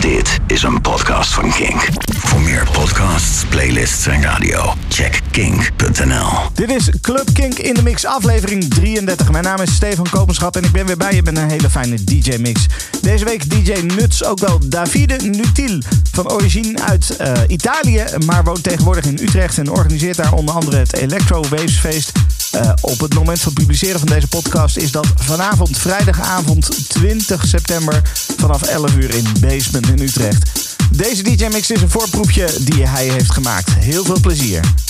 Dit is een podcast van Kink. Voor meer podcasts, playlists en radio, check kink.nl. Dit is Club Kink in de Mix, aflevering 33. Mijn naam is Stefan Kopenschap en ik ben weer bij je met een hele fijne DJ-mix. Deze week DJ Nuts, ook wel Davide Nutil. Van origine uit uh, Italië, maar woont tegenwoordig in Utrecht en organiseert daar onder andere het Electro Waves Feest. Uh, op het moment van publiceren van deze podcast is dat vanavond, vrijdagavond 20 september, vanaf 11 uur in Basement in Utrecht. Deze DJ-mix is een voorproefje die hij heeft gemaakt. Heel veel plezier.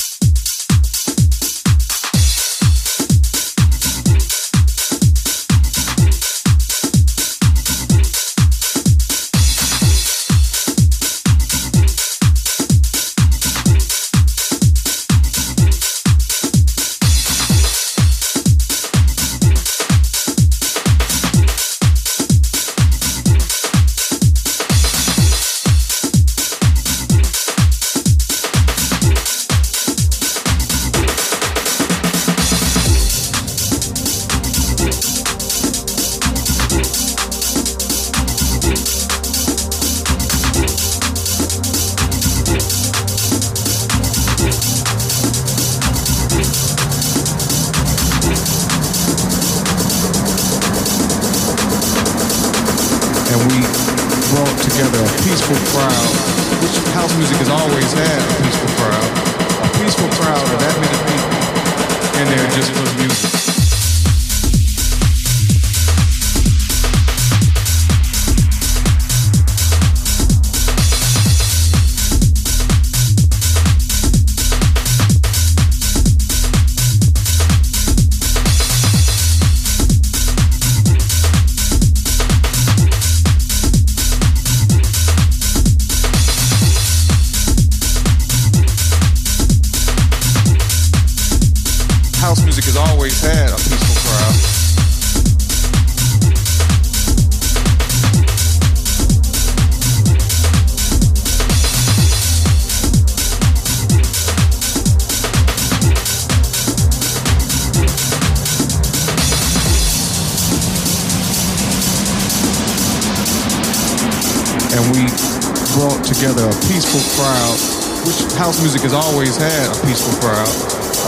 Has always had a peaceful crowd.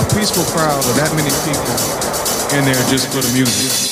A peaceful crowd of that many people in there just for the music.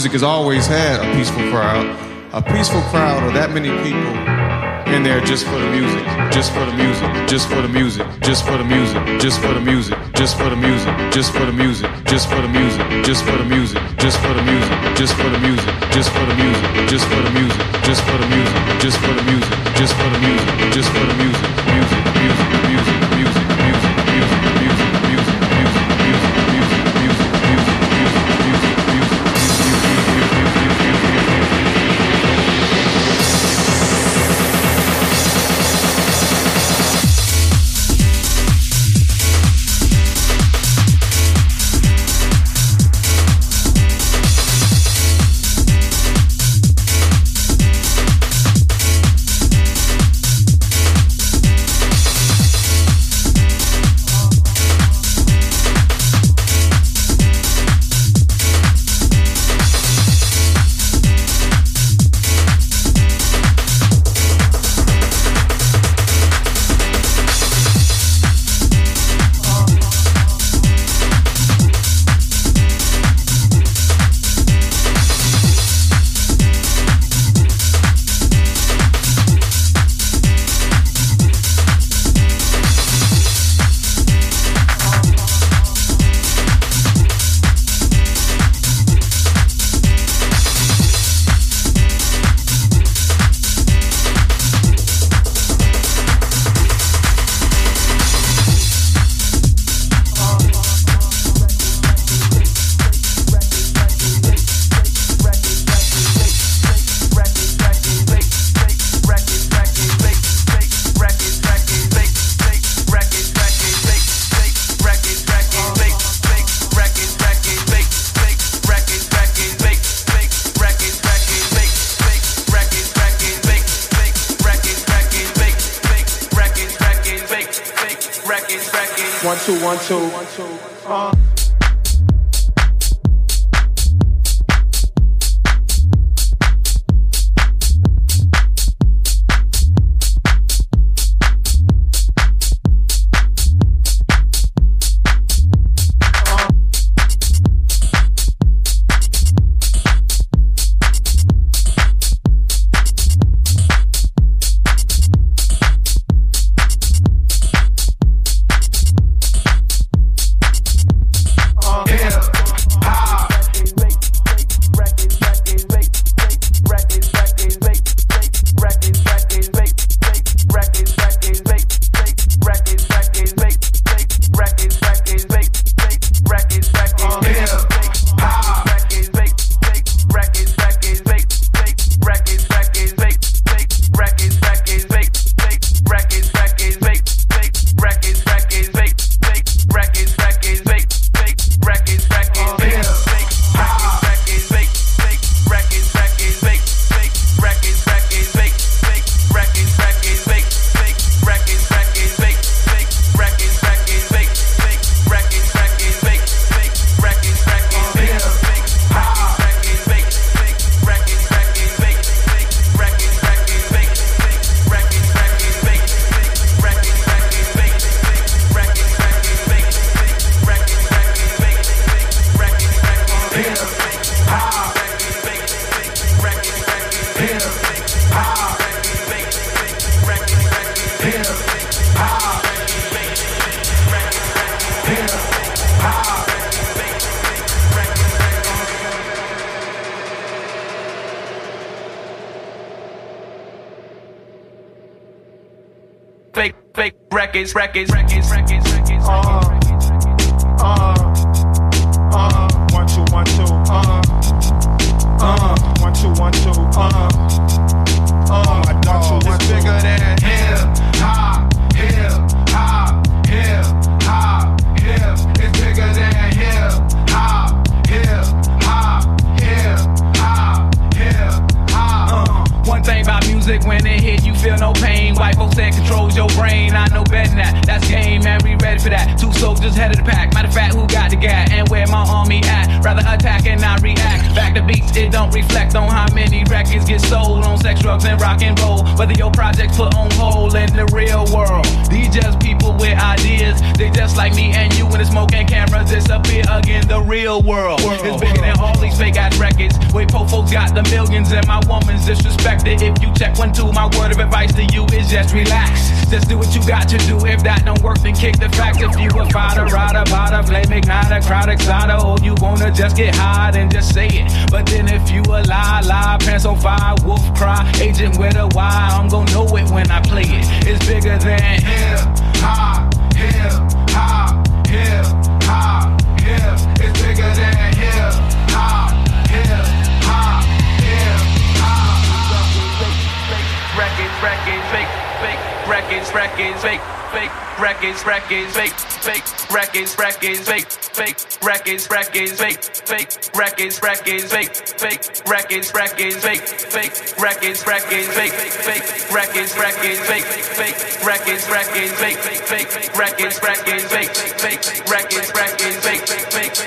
Music has always had a peaceful crowd. A peaceful crowd of that many people in there just for the music, just for the music, just for the music, just for the music, just for the music, just for the music, just for the music, just for the music, just for the music, just for the music, just for the music, just for the music, just for the music, just for the music, just for the music, just for the music, just for the music, music, music, music, music, music, music, music, music. two, don't reflect on how many records get sold on sex, drugs, and rock and roll. Whether your project's put on hold in the real world. These just people with ideas. They just like me and you when the smoke and cameras disappear again. The real world is bigger than all these fake ass records. Wait, po folks got the millions and my woman's disrespected. If you check one, two, my word of advice to you is just relax. Just do what you got to do. If that don't work, then kick the facts. If you a fighter, rider, bada, flame, ignite a crowd, excited, or you wanna just get high, then just say it. But then if you a lie, lie, pants on fire, wolf cry, agent with a Y, I'm gonna know it when I play it. It's bigger than hip hop, hip records, records, fake, fake, records, records, fake, fake, records, records, fake, fake, records, records, fake, fake, records, records, fake, fake, records, records, fake, fake, records, records, fake, fake, records, records, fake, fake, records, records, fake, fake, records, records, fake, fake, records, records, fake, fake,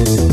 Thank you.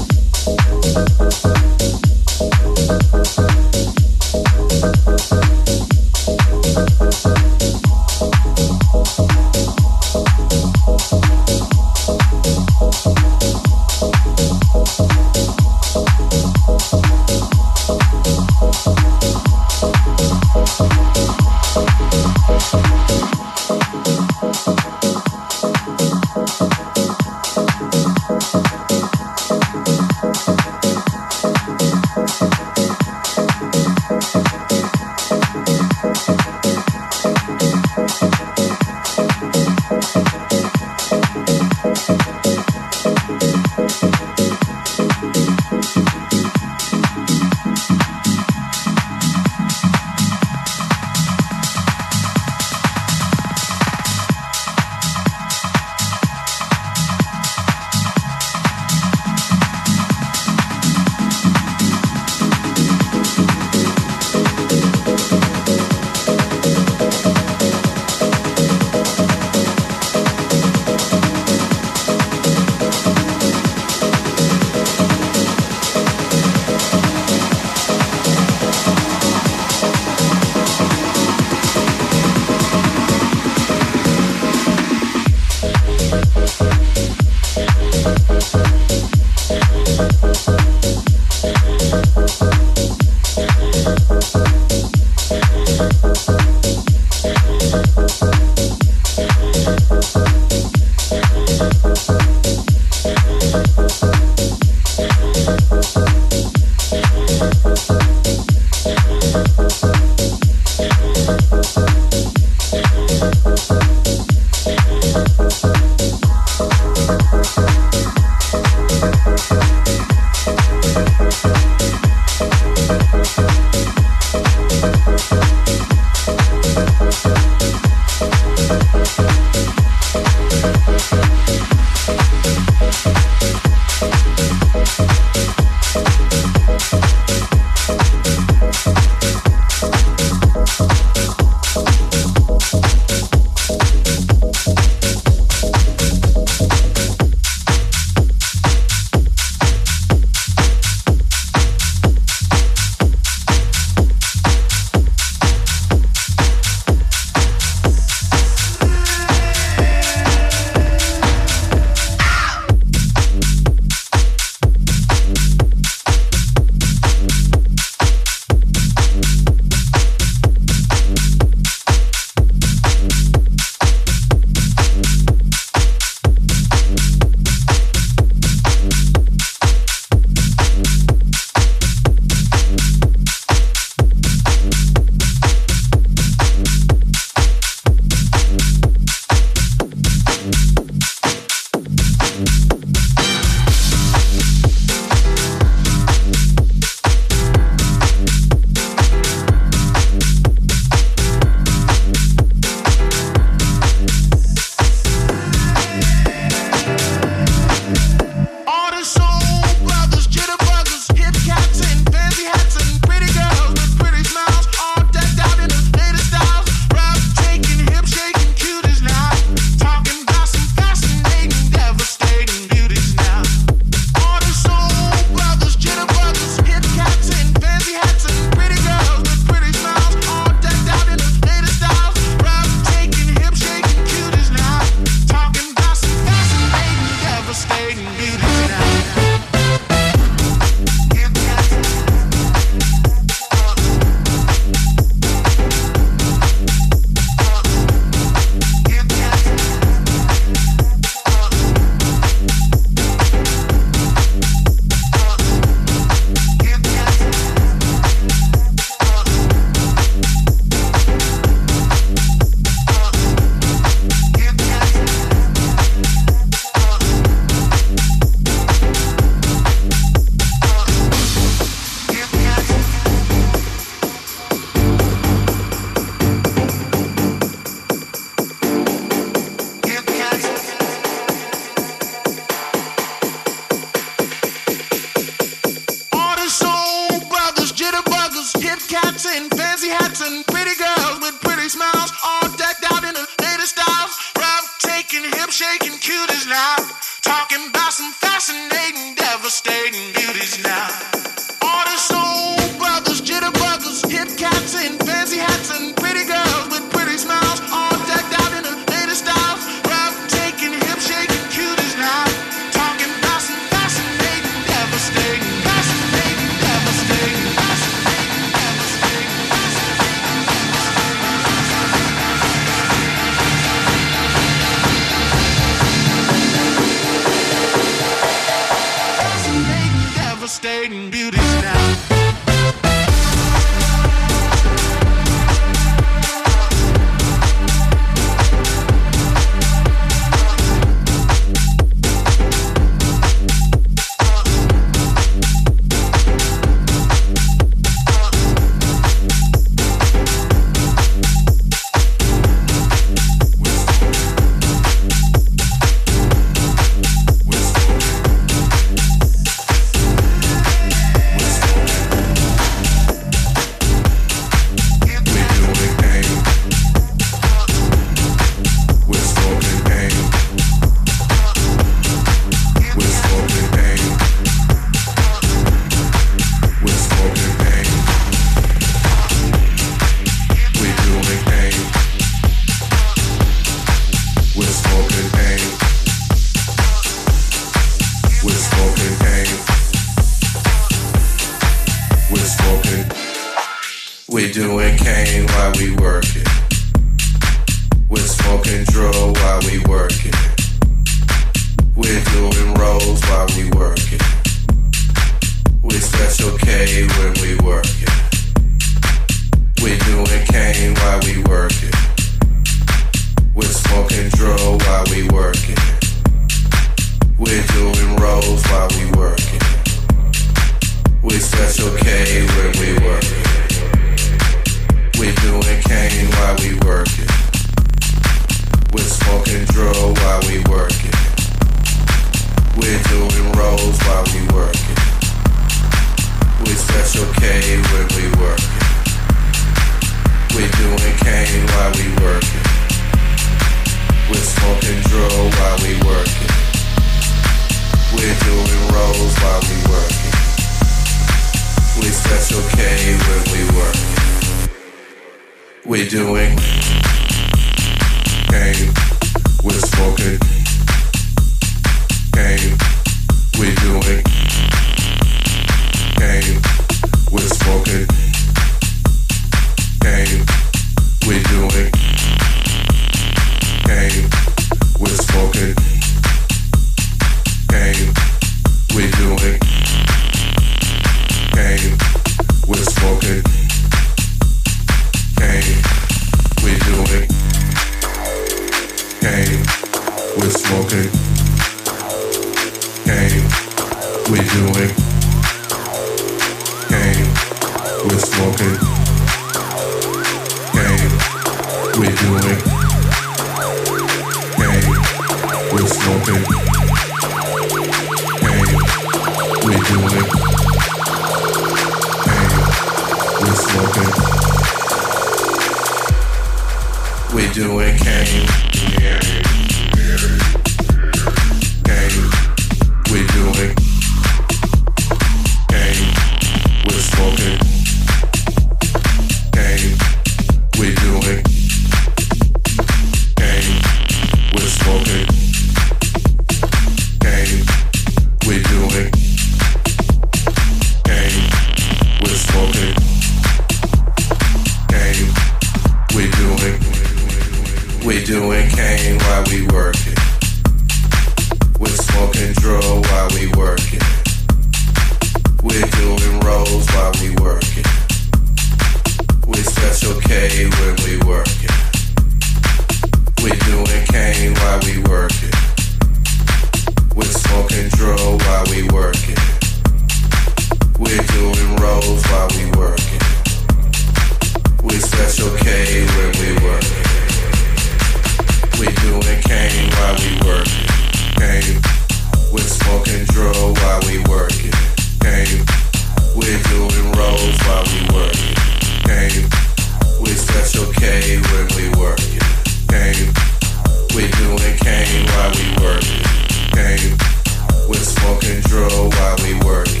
control while we work.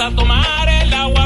a tomar el agua.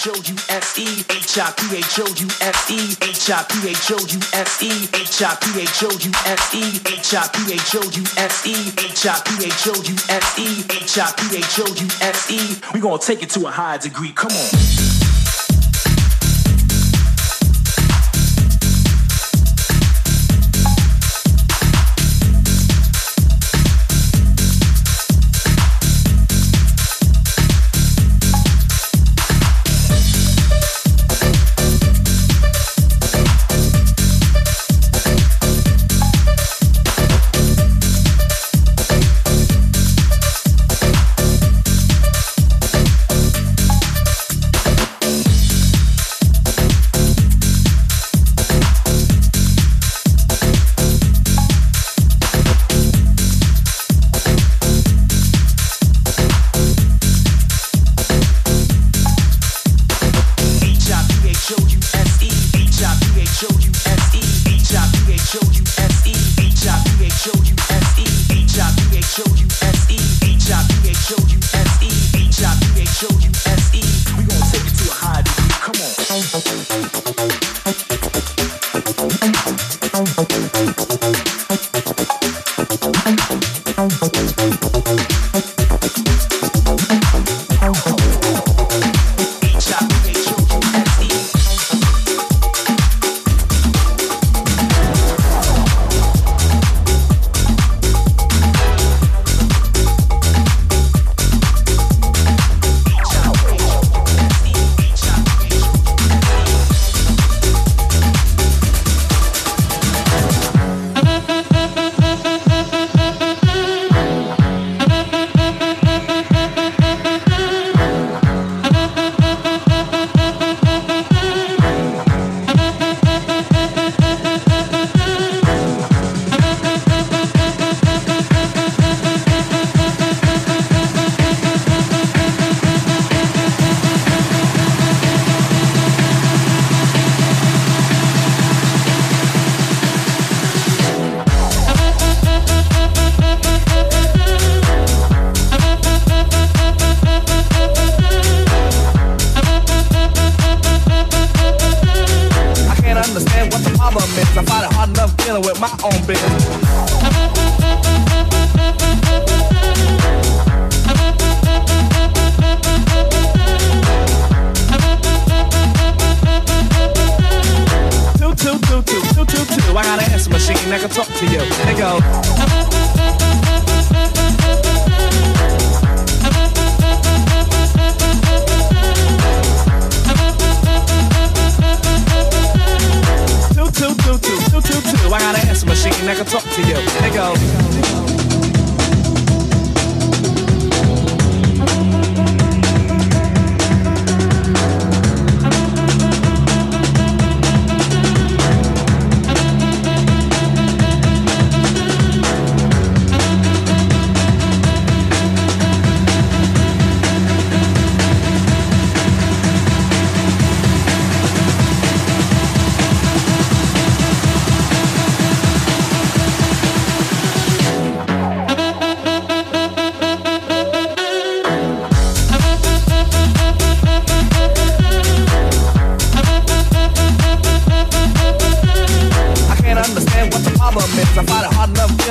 H-I-P-H-O-U-S-E, H-I-P-H-O-U-S-E, H-I-P-H-O-U-S-E, H-I-P-H-O-U-S-E, H-I-P-H-O-U-S-E, H-I-P-H-O-U-S-E, H-I-P-H-O-U-S-E. We gonna take it to a higher degree. Come on.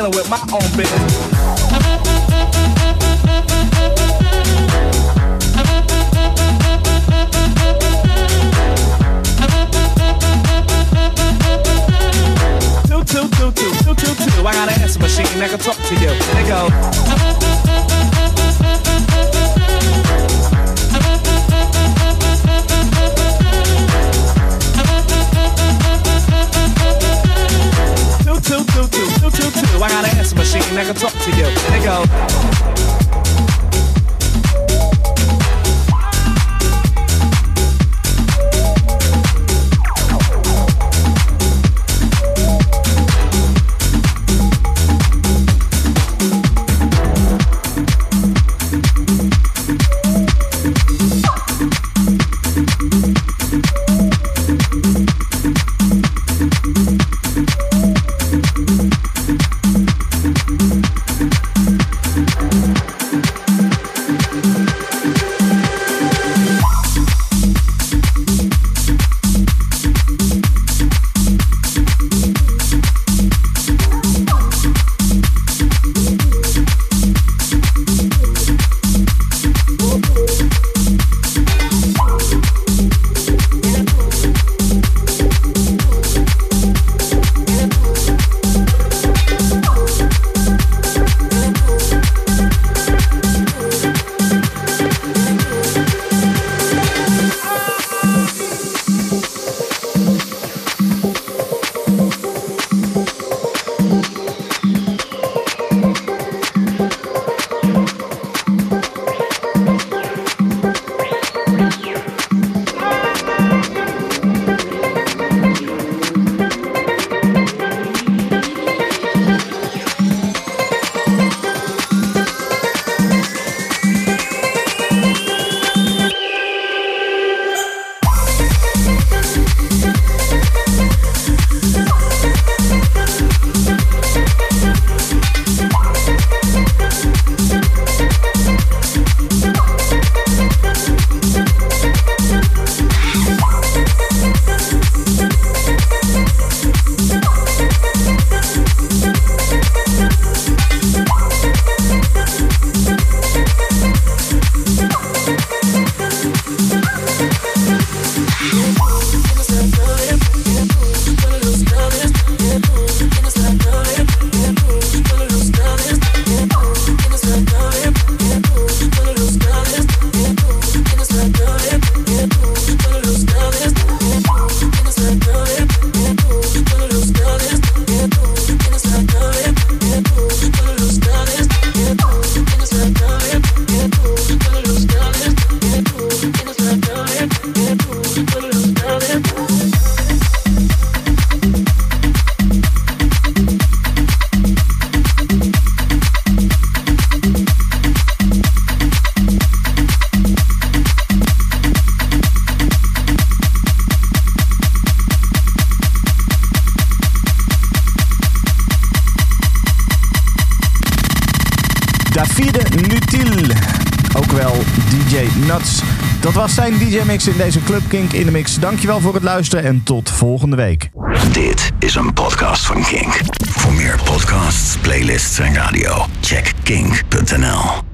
Dealing with my own business. Two, two, two, two, two, two, two. I got an answer machine that can talk to you. They go. Can talk to you. They in deze Club Kink in de Mix. Dankjewel voor het luisteren en tot volgende week. Dit is een podcast van Kink. Voor meer podcasts, playlists en radio, check kink.nl.